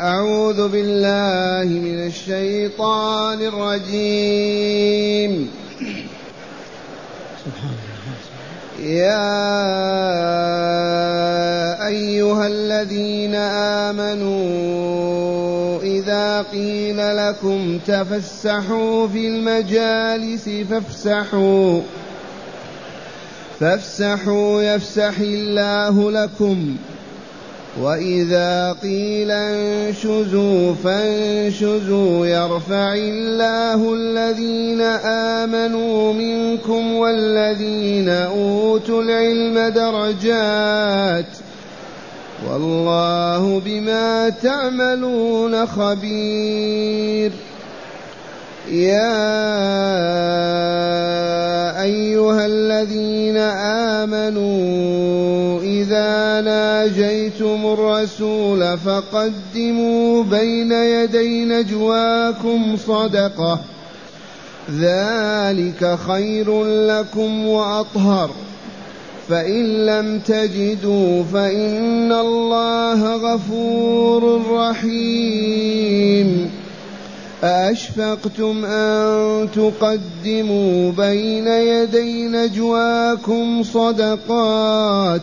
أعوذ بالله من الشيطان الرجيم. يا أيها الذين آمنوا إذا قيل لكم تفسحوا في المجالس فافسحوا. فافسحوا يفسح الله لكم. وإذا قيل انشزوا فانشزوا يرفع الله الذين آمنوا منكم والذين أوتوا العلم درجات والله بما تعملون خبير يا أيها الذين آمنوا ناجيتم الرسول فقدموا بين يدي نجواكم صدقة. ذلك خير لكم وأطهر. فإن لم تجدوا فإن الله غفور رحيم. أأشفقتم أن تقدموا بين يدي نجواكم صدقات؟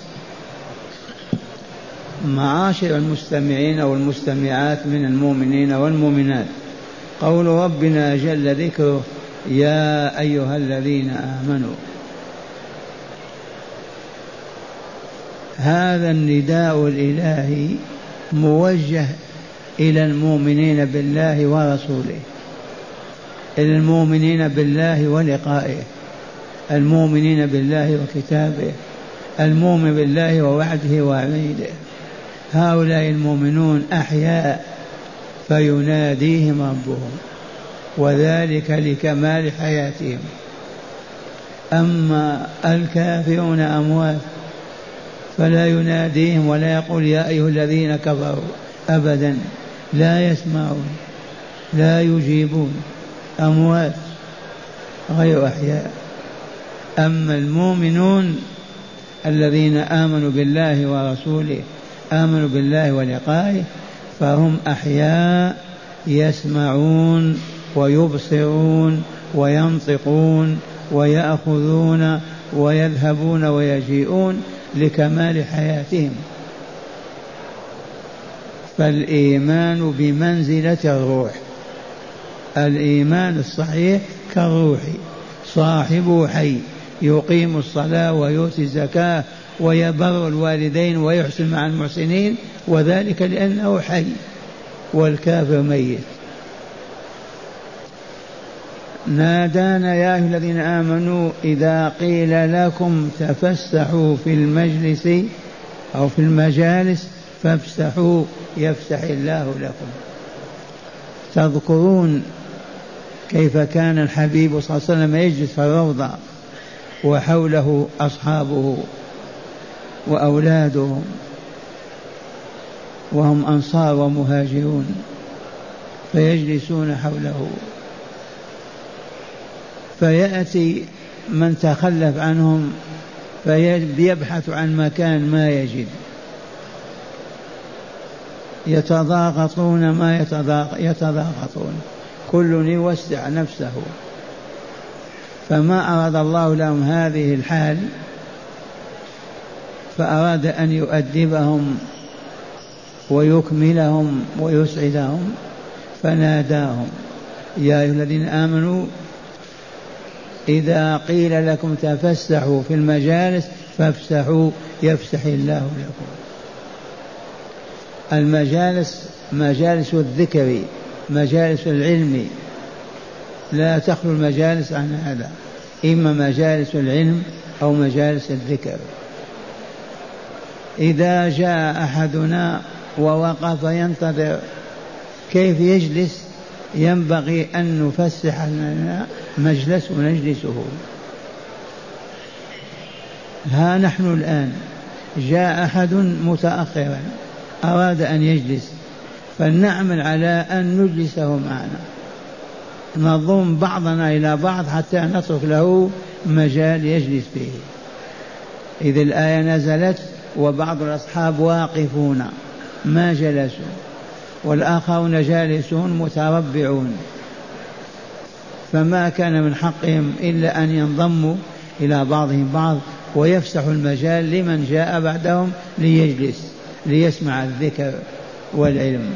معاشر المستمعين والمستمعات من المؤمنين والمؤمنات. قول ربنا جل ذكره يا أيها الذين آمنوا هذا النداء الإلهي موجه إلى المؤمنين بالله ورسوله إلى المؤمنين بالله ولقائه المؤمنين بالله وكتابه المؤمن بالله ووعده وعيده هؤلاء المؤمنون أحياء فيناديهم ربهم وذلك لكمال حياتهم. أما الكافرون أموات فلا يناديهم ولا يقول يا أيها الذين كفروا أبدا لا يسمعون لا يجيبون أموات غير أحياء. أما المؤمنون الذين آمنوا بالله ورسوله آمنوا بالله ولقائه فهم أحياء يسمعون ويبصرون وينطقون ويأخذون ويذهبون ويجيئون لكمال حياتهم. فالإيمان بمنزلة الروح الإيمان الصحيح كالروح صاحبه حي يقيم الصلاة ويؤتي الزكاة ويبر الوالدين ويحسن مع المحسنين وذلك لأنه حي والكافر ميت. نادانا يا أيها الذين آمنوا إذا قيل لكم تفسحوا في المجلس أو في المجالس فافسحوا يفسح الله لكم. تذكرون كيف كان الحبيب صلى الله عليه وسلم يجلس في الروضة وحوله أصحابه. وأولادهم وهم أنصار ومهاجرون فيجلسون حوله. فيأتي من تخلف عنهم فيبحث عن مكان ما يجد. يتضاغطون ما يتضاغطون. كل يوسع نفسه. فما أراد الله لهم هذه الحال فأراد أن يؤدبهم ويكملهم ويسعدهم فناداهم يا أيها الذين آمنوا إذا قيل لكم تفسحوا في المجالس فافسحوا يفسح الله لكم. المجالس مجالس الذكر مجالس العلم. لا تخلو المجالس عن هذا إما مجالس العلم أو مجالس الذكر. إذا جاء أحدنا ووقف ينتظر كيف يجلس؟ ينبغي أن نفسح لنا مجلس ونجلسه. ها نحن الآن. جاء أحد متأخرا أراد أن يجلس فلنعمل على أن نجلسه معنا. نضم بعضنا إلى بعض حتى نترك له مجال يجلس فيه. إذ الآية نزلت وبعض الأصحاب واقفون ما جلسوا. والآخرون جالسون متربعون. فما كان من حقهم إلا أن ينضموا إلى بعضهم بعض ويفسحوا المجال لمن جاء بعدهم ليجلس ليسمع الذكر والعلم.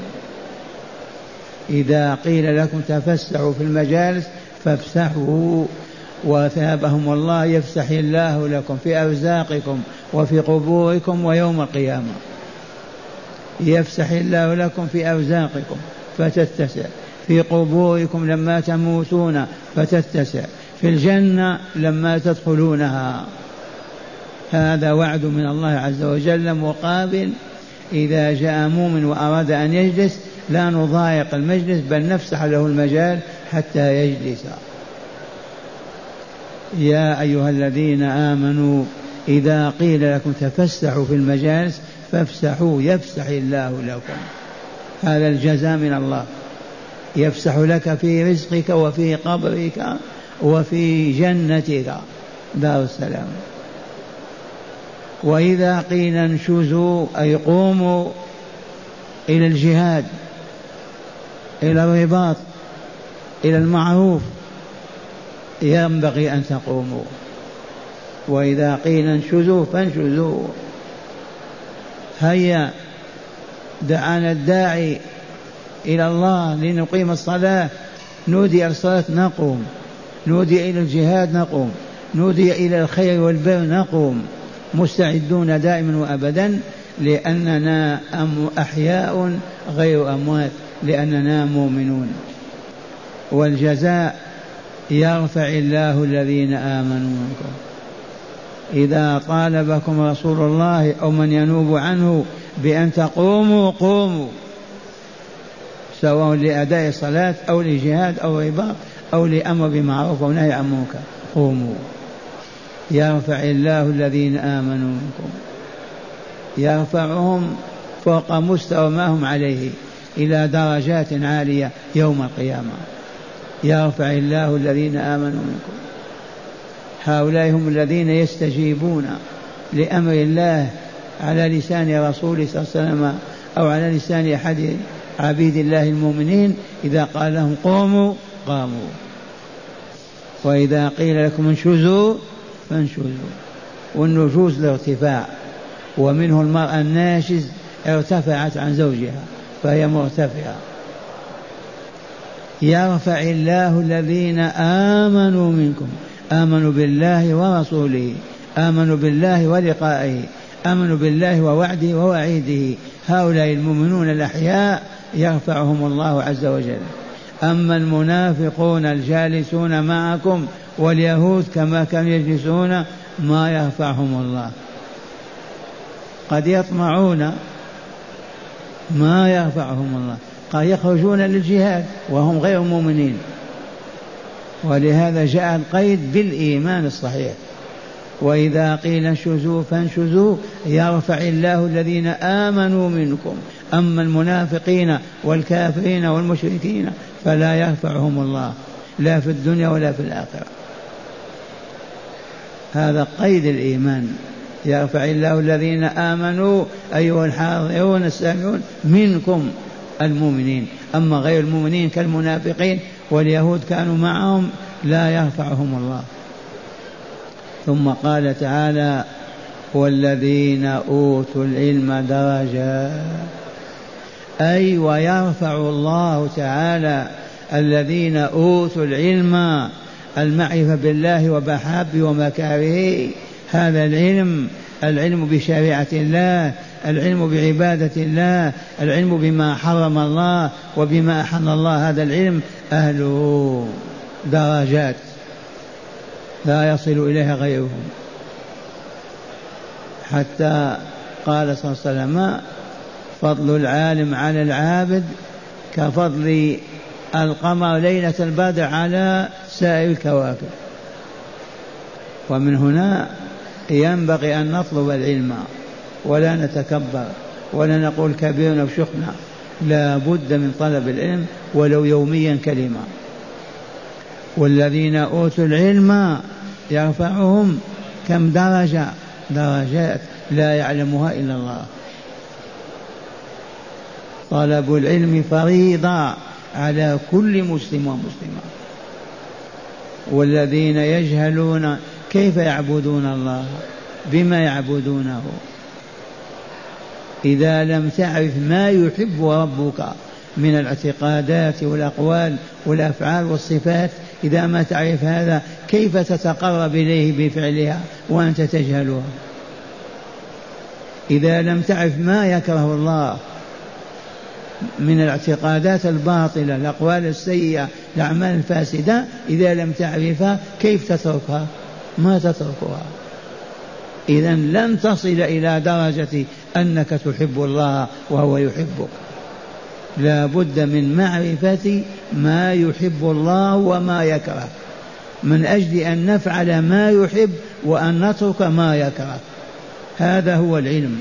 إذا قيل لكم تفسحوا في المجالس فافسحوا. وثابهم الله يفسح الله لكم في أرزاقكم وفي قبوركم ويوم القيامة. يفسح الله لكم في أرزاقكم فتتسع. في قبوركم لما تموتون فتتسع. في الجنة لما تدخلونها. هذا وعد من الله عز وجل مقابل إذا جاء مؤمن وأراد أن يجلس لا نضايق المجلس بل نفسح له المجال حتى يجلس. يا أيها الذين آمنوا إذا قيل لكم تفسحوا في المجالس فافسحوا يفسح الله لكم. هذا الجزاء من الله. يفسح لك في رزقك وفي قبرك وفي جنتك. دار السلام. وإذا قيل انشزوا أي قوموا إلى الجهاد إلى الرباط إلى المعروف ينبغي أن تقوموا. وإذا قيل انشزوا فانشزوا. هيا دعانا الداعي إلى الله لنقيم الصلاة. نودي الصلاة نقوم. نودي إلى الجهاد نقوم. نودي إلى الخير والبر نقوم. مستعدون دائما وأبدا لأننا أحياء غير أموات لأننا مؤمنون. والجزاء يرفع الله الذين آمنوا منكم. إذا طالبكم رسول الله أو من ينوب عنه بأن تقوموا قوموا. سواء لأداء الصلاة أو لجهاد أو رباط أو لأمر بمعروف أو نهي عن منكر قوموا. يرفع الله الذين آمنوا منكم. يرفعهم فوق مستوى ما هم عليه إلى درجات عالية يوم القيامة. يرفع الله الذين آمنوا منكم. هؤلاء هم الذين يستجيبون لأمر الله على لسان رسوله صلى الله عليه وسلم أو على لسان أحد عبيد الله المؤمنين. إذا قال لهم قوموا قاموا. وإذا قيل لكم انشزوا فانشزوا. والنشوز الارتفاع ومنه المرأة الناشز ارتفعت عن زوجها فهي مرتفعة. يرفع الله الذين آمنوا منكم. آمنوا بالله ورسوله. آمنوا بالله ولقائه. آمنوا بالله ووعده ووعيده. هؤلاء المؤمنون الأحياء يرفعهم الله عز وجل. أما المنافقون الجالسون معكم واليهود كما كانوا يجلسون ما يرفعهم الله. قد يطمعون ما يرفعهم الله. قد يخرجون للجهاد وهم غير مؤمنين. ولهذا جاء القيد بالإيمان الصحيح. وإذا قيل انشزوا فانشزوا يرفع الله الذين آمنوا منكم. أما المنافقين والكافرين والمشركين فلا يرفعهم الله لا في الدنيا ولا في الآخرة. هذا قيد الإيمان. يرفع الله الذين آمنوا أيها الحاضرون السامعون منكم. المؤمنين. أما غير المؤمنين كالمنافقين واليهود كانوا معهم لا يرفعهم الله. ثم قال تعالى والذين أوتوا العلم درجات أي ويرفع الله تعالى الذين أوتوا العلم المعرفة بالله وبحابه ومكاره. هذا العلم العلم بشريعة الله. العلم بعبادة الله العلم بما حرم الله وبما أحل الله هذا العلم أهله درجات لا يصل إليها غيرهم. حتى قال صلى الله عليه وسلم فضل العالم على العابد كفضل القمر ليلة البدر على سائر الكواكب. ومن هنا ينبغي أن نطلب العلم. ولا نتكبر ولا نقول كبيرنا وشخنا لا بد من طلب العلم ولو يوميا كلمة. والذين أوتوا العلم يرفعهم كم درجة؟ درجات لا يعلمها إلا الله. طلب العلم فريضة على كل مسلم ومسلمة. والذين يجهلون كيف يعبدون الله؟ بما يعبدونه. إذا لم تعرف ما يحب ربك من الاعتقادات والأقوال والأفعال والصفات إذا ما تعرف هذا كيف تتقرب إليه بفعلها وأنت تجهلها؟ إذا لم تعرف ما يكره الله من الاعتقادات الباطلة الأقوال السيئة الأعمال الفاسدة إذا لم تعرفها كيف تتركها؟ ما تتركها؟ إذا لن تصل إلى درجة أنك تحب الله وهو يحبك. لا بد من معرفة ما يحب الله وما يكره. من أجل أن نفعل ما يحب وأن نترك ما يكره. هذا هو العلم.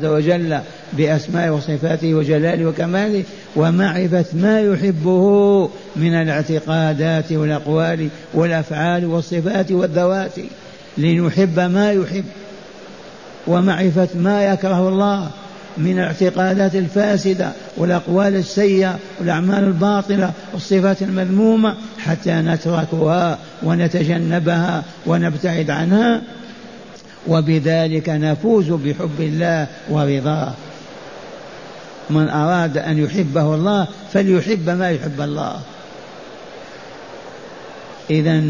عز وجل بأسمائه وصفاته وجلاله وكماله ومعرفة ما يحبه من الاعتقادات والأقوال والأفعال والصفات والذوات لنحب ما يحب ومعرفة ما يكره الله من الاعتقادات الفاسدة والأقوال السيئة والأعمال الباطلة والصفات المذمومة حتى نتركها ونتجنبها ونبتعد عنها. وبذلك نفوز بحب الله ورضاه. من أراد أن يحبه الله فليحب ما يحب الله. إذا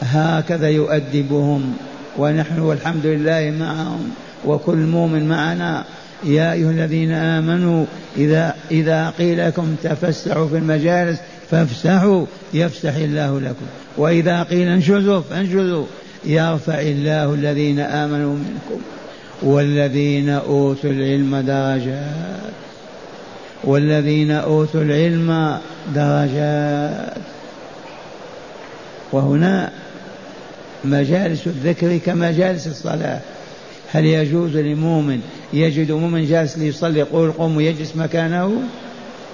هكذا يؤدبهم ونحن والحمد لله معهم وكل مؤمن معنا. يا أيها الذين آمنوا إذا إذا قيل لكم تفسحوا في المجالس فافسحوا يفسح الله لكم. وإذا قيل انشزوا فانشزوا. يرفع الله الذين آمنوا منكم والذين أوتوا العلم درجات والذين أوتوا العلم درجات وهنا مجالس الذكر كمجالس الصلاة. هل يجوز لمؤمن يجد مؤمن جالس ليصلي يقول قوم يجلس مكانه؟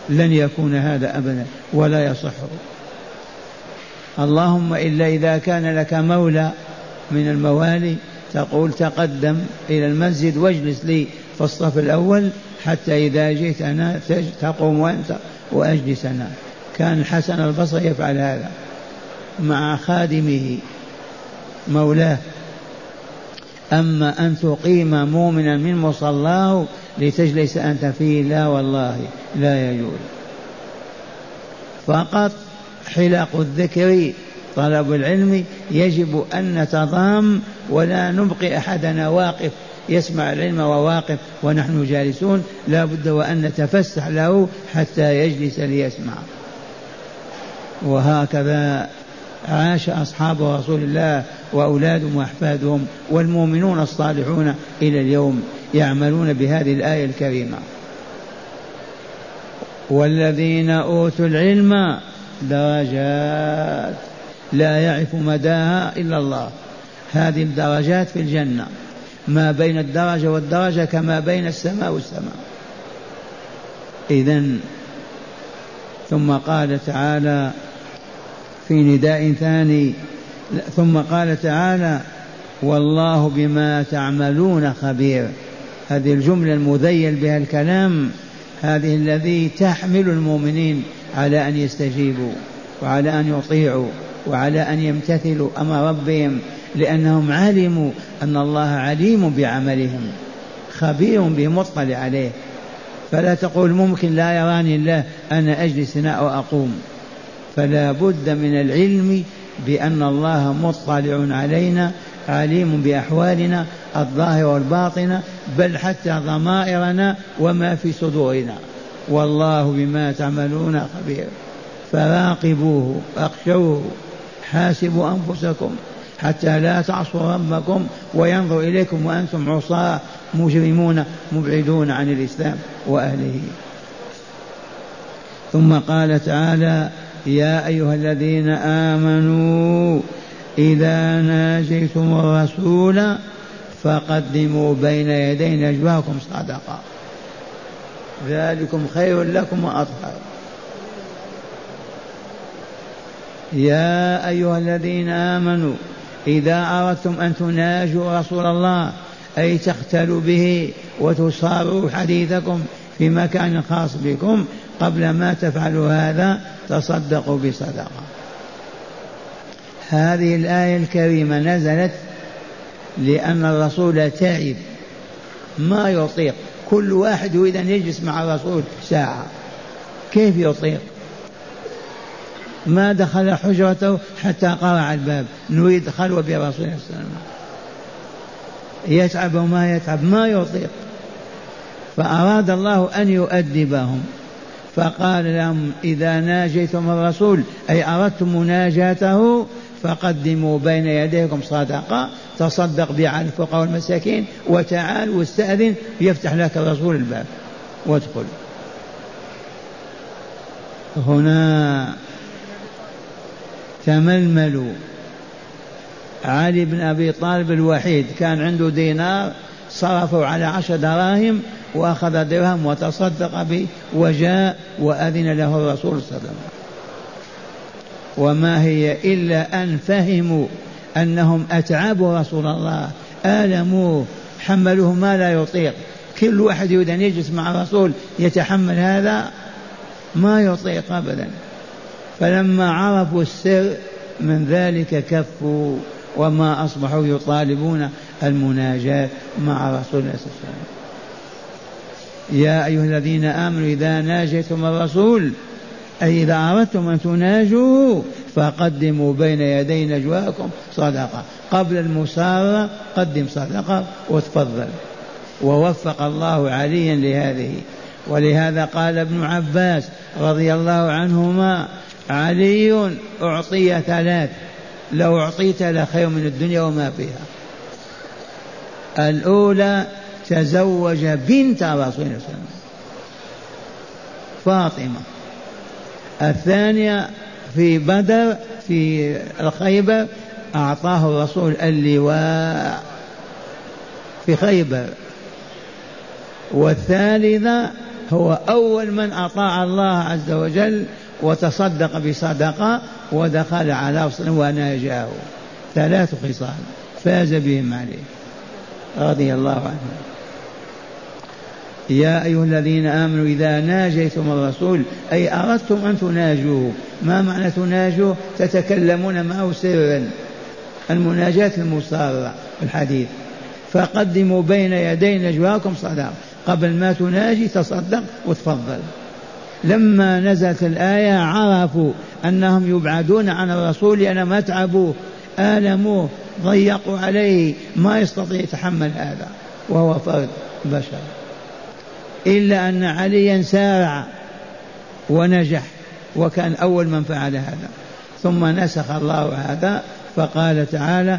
لن يكون هذا أبدا ولا يصح. اللهم إلا إذا كان لك مولى من الموالي تقول تقدم إلى المسجد واجلس لي في الصف الأول حتى إذا جئت أنا تقوم وأنت وأجلس أنا. كان الحسن البصري يفعل هذا مع خادمه مولاه. أما أن تقيم مؤمنا من مصلاه لتجلس أنت فيه لا والله لا يجوز. فقط حلق الذكر طلب العلم يجب أن نتضام ولا نبقي أحدنا واقف يسمع العلم وواقف ونحن جالسون لا بد وأن نتفسح له حتى يجلس ليسمع. وهكذا عاش أصحاب رسول الله وأولادهم وأحفادهم والمؤمنون الصالحون إلى اليوم يعملون بهذه الآية الكريمة. والذين أوتوا العلم درجات لا يعرف مداها إلا الله. هذه الدرجات في الجنة. ما بين الدرجة والدرجة كما بين السماء والسماء. إذا ثم قال تعالى في نداء ثاني ثم قال تعالى والله بما تعملون خبير. هذه الجملة المذيل بها الكلام هذه الذي تحمل المؤمنين على أن يستجيبوا وعلى أن يطيعوا. وعلى أن يمتثلوا أمر ربهم لأنهم علموا أن الله عليم بعملهم خبير بهم مطلع عليه. فلا تقول ممكن لا يراني الله أنا أجلس هنا أو أقوم. فلا بد من العلم بأن الله مطلع علينا عليم بأحوالنا الظاهرة والباطنة بل حتى ضمائرنا وما في صدورنا. والله بما تعملون خبير. فراقبوه اخشوه حاسبوا أنفسكم حتى لا تعصوا ربكم وينظر إليكم وأنتم عصاة مجرمون مبعدون عن الإسلام وأهله. ثم قال تعالى يا أيها الذين آمنوا إذا ناجيتم الرسول فقدموا بين يدي نجواكم صدقة. ذلكم خير لكم وأطهر. يا أيها الذين آمنوا إذا أردتم أن تناجوا رسول الله أي تختلوا به وتصاروا حديثكم في مكان خاص بكم قبل ما تفعلوا هذا تصدقوا بصدقة. هذه الآية الكريمة نزلت لأن الرسول تعب. ما يطيق كل واحد يريد أن يجلس مع الرسول ساعة. كيف يطيق؟ ما دخل حجرته حتى قرع الباب. نريد خلوة برسول الله صلى الله عليه وسلم. يتعب وما يتعب ما يطيق. فأراد الله أن يؤدبهم. فقال لهم إذا ناجيتم الرسول أي أردتم مناجاته فقدموا بين يديكم صدقة تصدق بها على الفقراء والمساكين وتعال واستأذن يفتح لك الرسول الباب وادخل. هنا تململوا علي بن أبي طالب الوحيد كان عنده دينار صرفوا على عشر دراهم وأخذ درهم وتصدق به وجاء وأذن له الرسول صلى الله عليه وسلم. وما هي إلا أن فهموا أنهم أتعبوا رسول الله آلموه حملوه ما لا يطيق. كل واحد يريد أن يجلس مع الرسول يتحمل هذا؟ ما يطيق أبدا. فلما عرفوا السر من ذلك كفوا وما أصبحوا يطالبون المناجاة مع رسول الله صلى الله عليه وسلم. يا أيها الذين آمنوا إذا ناجيتم الرسول أي إذا أردتم أن تناجوا فقدموا بين يدي نجواكم صدقة. قبل المسارة قدم صدقة وتفضل. ووفق الله عليا لهذه. ولهذا قال ابن عباس رضي الله عنهما علي أعطي ثلاث. لو أعطيت لخير من الدنيا وما فيها. الأولى تزوج بنت رسول الله صلى الله عليه وسلم. فاطمة. الثانية في بدر في الخيبر أعطاه الرسول اللواء. في خيبر. والثالثة هو أول من أطاع الله عز وجل وتصدق بصدقة ودخل على رسول وناجاه ثلاث خصال. فاز بهم عليه. رضي الله عنه. يا أيها الذين آمنوا إذا ناجيتم الرسول أي أردتم أن تناجوه. ما معنى تناجوه؟ تتكلمون معه سرا. المناجاة المصارة الحديث. فقدموا بين يدي نجواكم صدقة قبل ما تناجي تصدق وتفضل. لما نزلت الآية عرفوا أنهم يبعدون عن الرسول لأنهم أتعبوه آلموه ضيقوا عليه. ما يستطيع يتحمل هذا. وهو فرد بشر. إلا أن عليا سارع ونجح وكان أول من فعل هذا. ثم نسخ الله هذا فقال تعالى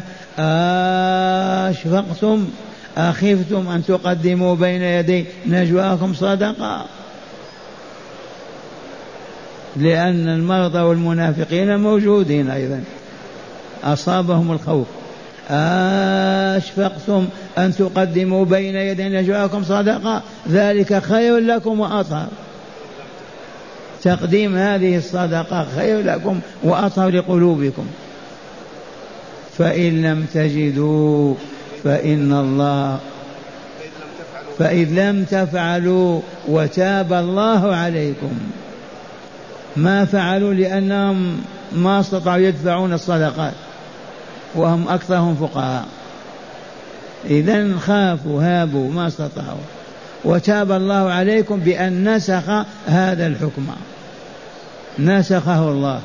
أشفقتم أخفتم أن تقدموا بين يدي نجواكم صدقة. لأن المرضى والمنافقين موجودين أيضا. أصابهم الخوف. أشفقتم أن تقدموا بين يدي نجواكم صدقة. ذلك خير لكم وأطهر. تقديم هذه الصدقة خير لكم وأطهر لقلوبكم. فإن لم تجدوا فإن الله فإذ لم تفعلوا وتاب الله عليكم. ما فعلوا لأنهم ما استطاعوا يدفعون الصدقات وهم أكثرهم فقراء إذا خافوا هابوا ما استطاعوا. وتاب الله عليكم بأن نسخ هذا الحكم. نسخه الله.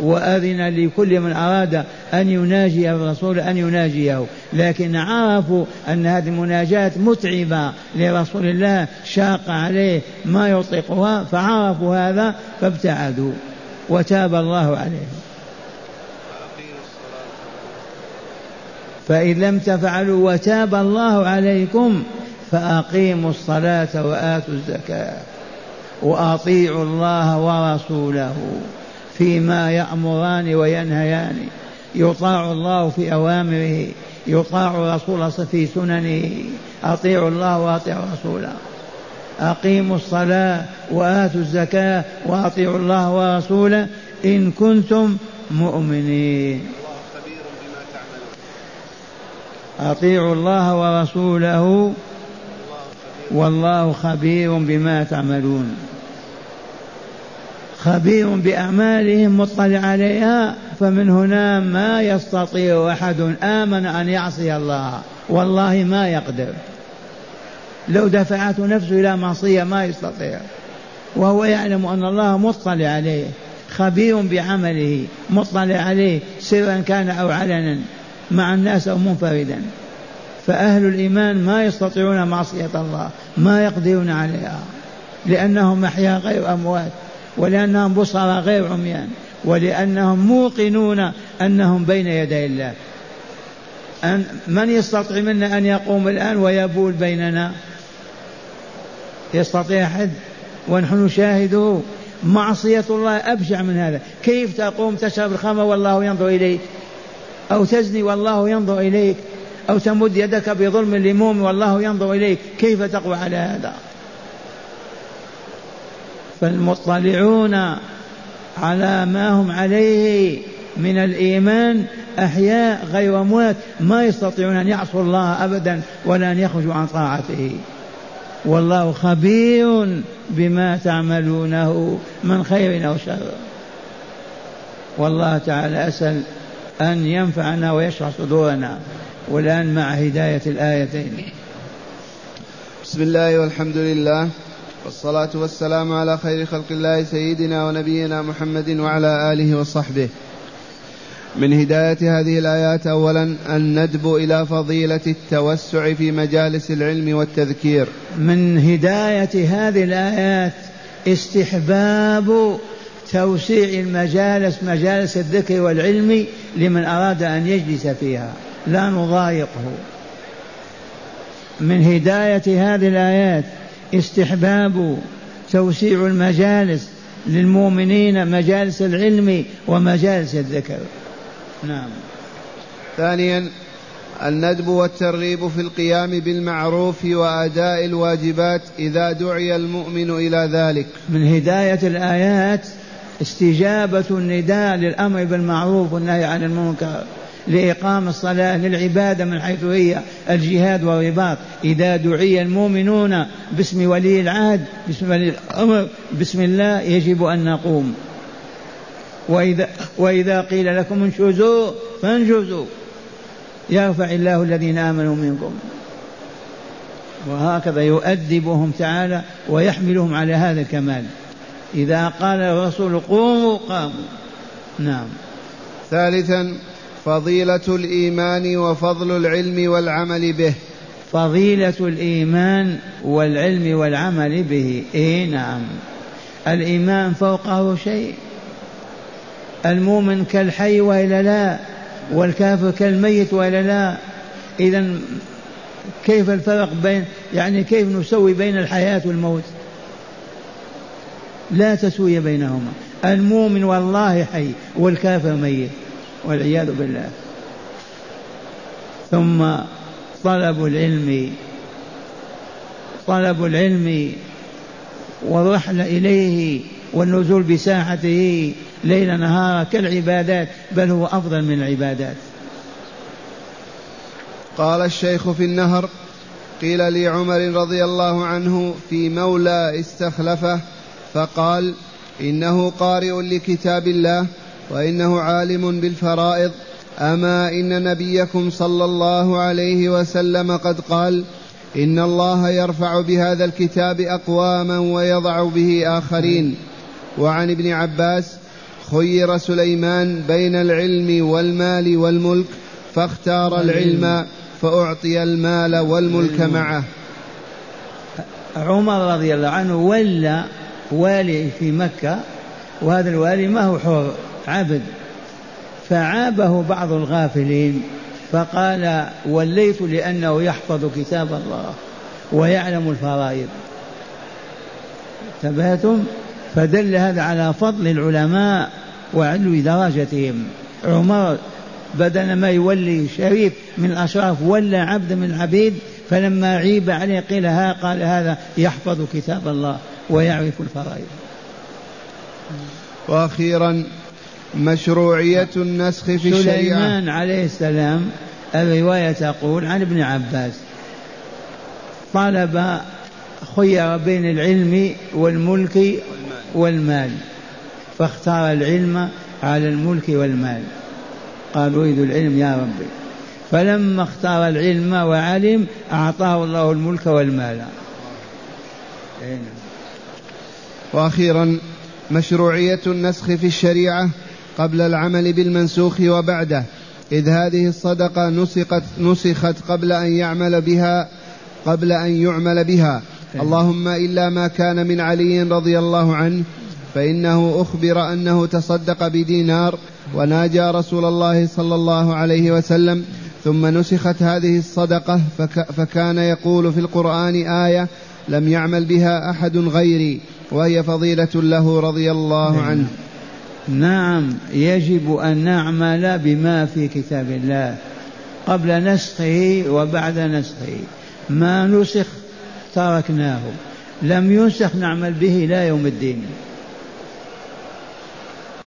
وأذن لكل من أراد أن يناجي الرسول أن يناجيه. لكن عرفوا أن هذه المناجاة متعبة لرسول الله شاق عليه ما يطيقها فعرفوا هذا فابتعدوا. وتاب الله عليهم. فإن لم تفعلوا وتاب الله عليكم فأقيموا الصلاة وآتوا الزكاة وأطيعوا الله ورسوله. فيما يأمران وينهيان. يطاع الله في أوامره يطاع رسول في سننه. أطيعوا الله وأطيعوا رسوله. أقيموا الصلاة وآتوا الزكاة وأطيعوا الله ورسوله إن كنتم مؤمنين. أطيعوا الله ورسوله والله خبير بما تعملون. خبير بأعمالهم مطلع عليها فمن هنا ما يستطيع أحد آمن أن يعصي الله. والله ما يقدر. لو دفعته نفسه إلى معصية ما يستطيع. وهو يعلم أن الله مطلع عليه خبير بعمله مطلع عليه سرا كان أو علنا مع الناس أو منفردا. فأهل الإيمان ما يستطيعون معصية الله ما يقدرون عليها لأنهم أحياء غير أموات. ولأنهم بصر غير عميان ولأنهم موقنون أنهم بين يدي الله. أن من يستطيع منا أن يقوم الآن ويبول بيننا؟ يستطيع أحد؟ ونحن نشاهده معصية الله أبشع من هذا. كيف تقوم تشرب الخمر والله ينظر إليك؟ أو تزني والله ينظر إليك؟ أو تمد يدك بظلم لمؤمن والله ينظر إليك؟ كيف تقوى على هذا؟ فالمطلعون على ما هم عليه من الإيمان أحياء غير أموات ما يستطيعون أن يعصوا الله أبدا ولا أن يخرجوا عن طاعته. والله خبير بما تعملونه من خير أو شر. والله تعالى أسأل أن ينفعنا ويشرح صدورنا. والآن مع هداية الآيتين. بسم الله والحمد لله. والصلاة والسلام على خير خلق الله سيدنا ونبينا محمد وعلى آله وصحبه. من هداية هذه الآيات أولا الندب إلى فضيلة التوسع في مجالس العلم والتذكير. من هداية هذه الآيات استحباب توسيع المجالس مجالس الذكر والعلم لمن أراد أن يجلس فيها. لا نضايقه. من هداية هذه الآيات استحباب توسيع المجالس للمؤمنين مجالس العلم ومجالس الذكر. نعم. ثانيا الندب والترغيب في القيام بالمعروف وأداء الواجبات إذا دعي المؤمن إلى ذلك. من هداية الآيات استجابة النداء للأمر بالمعروف والنهي عن المنكر. لإقام الصلاة للعبادة من حيث هي الجهاد والرباط. إذا دعي المؤمنون باسم ولي العهد باسم ولي الأمر بسم الله يجب أن نقوم. وإذا, وإذا قيل لكم انشزوا فانجزوا يرفع الله الذين آمنوا منكم. وهكذا يؤدبهم تعالى ويحملهم على هذا الكمال. إذا قال الرسول قوموا قاموا. نعم. ثالثا فضيلة الإيمان وفضل العلم والعمل به. فضيلة الإيمان والعلم والعمل به. إيه نعم. الإيمان فوقه شيء. المؤمن كالحي وإلا لا والكافر كالميت وإلا لا. إذا كيف الفرق بين يعني كيف نسوي بين الحياة والموت؟ لا تسوية بينهما. المؤمن والله حي والكافر ميت. والعياذ بالله. ثم طلب العلم طلب العلم والرحل إليه والنزول بساحته ليل نهار كالعبادات بل هو أفضل من العبادات. قال الشيخ في النهر قيل لعمر رضي الله عنه في مولى استخلفه فقال إنه قارئ لكتاب الله وإنه عالم بالفرائض. أما إن نبيكم صلى الله عليه وسلم قد قال إن الله يرفع بهذا الكتاب أقواما ويضع به آخرين. وعن ابن عباس خير سليمان بين العلم والمال والملك فاختار العلم فأعطي المال والملك معه. عمر رضي الله عنه ولى والي في مكة وهذا الوالي ما هو حر. عبد فعابه بعض الغافلين فقال وليت لأنه يحفظ كتاب الله ويعلم الفرائض. انتبهتم؟ فدل هذا على فضل العلماء وعلو درجتهم. عمر بدل ما يولي شريف من الأشراف ولا عبد من العبيد فلما عيب عليه قيل ها قال هذا يحفظ كتاب الله ويعرف الفرائض. وأخيرا مشروعية النسخ في الشريعة. سليمان عليه السلام الرواية تقول عن ابن عباس طلب خير بين العلم والملك والمال فاختار العلم على الملك والمال. قال أريد العلم يا ربي. فلما اختار العلم وعلم أعطاه الله الملك والمال. نعم. وأخيرا مشروعية النسخ في الشريعة. قبل العمل بالمنسوخ وبعده إذ هذه الصدقة نسخت نسخت قبل أن يعمل بها قبل أن يعمل بها إيه. اللهم إلا ما كان من علي رضي الله عنه فإنه أخبر أنه تصدق بدينار وناجى رسول الله صلى الله عليه وسلم ثم نسخت هذه الصدقة فك فكان يقول في القرآن آية لم يعمل بها أحد غيري وهي فضيلة له رضي الله نعم. عنه نعم يجب أن نعمل بما في كتاب الله قبل نسخه وبعد نسخه. ما نسخ تركناه. لم ينسخ نعمل به لا يوم الدين.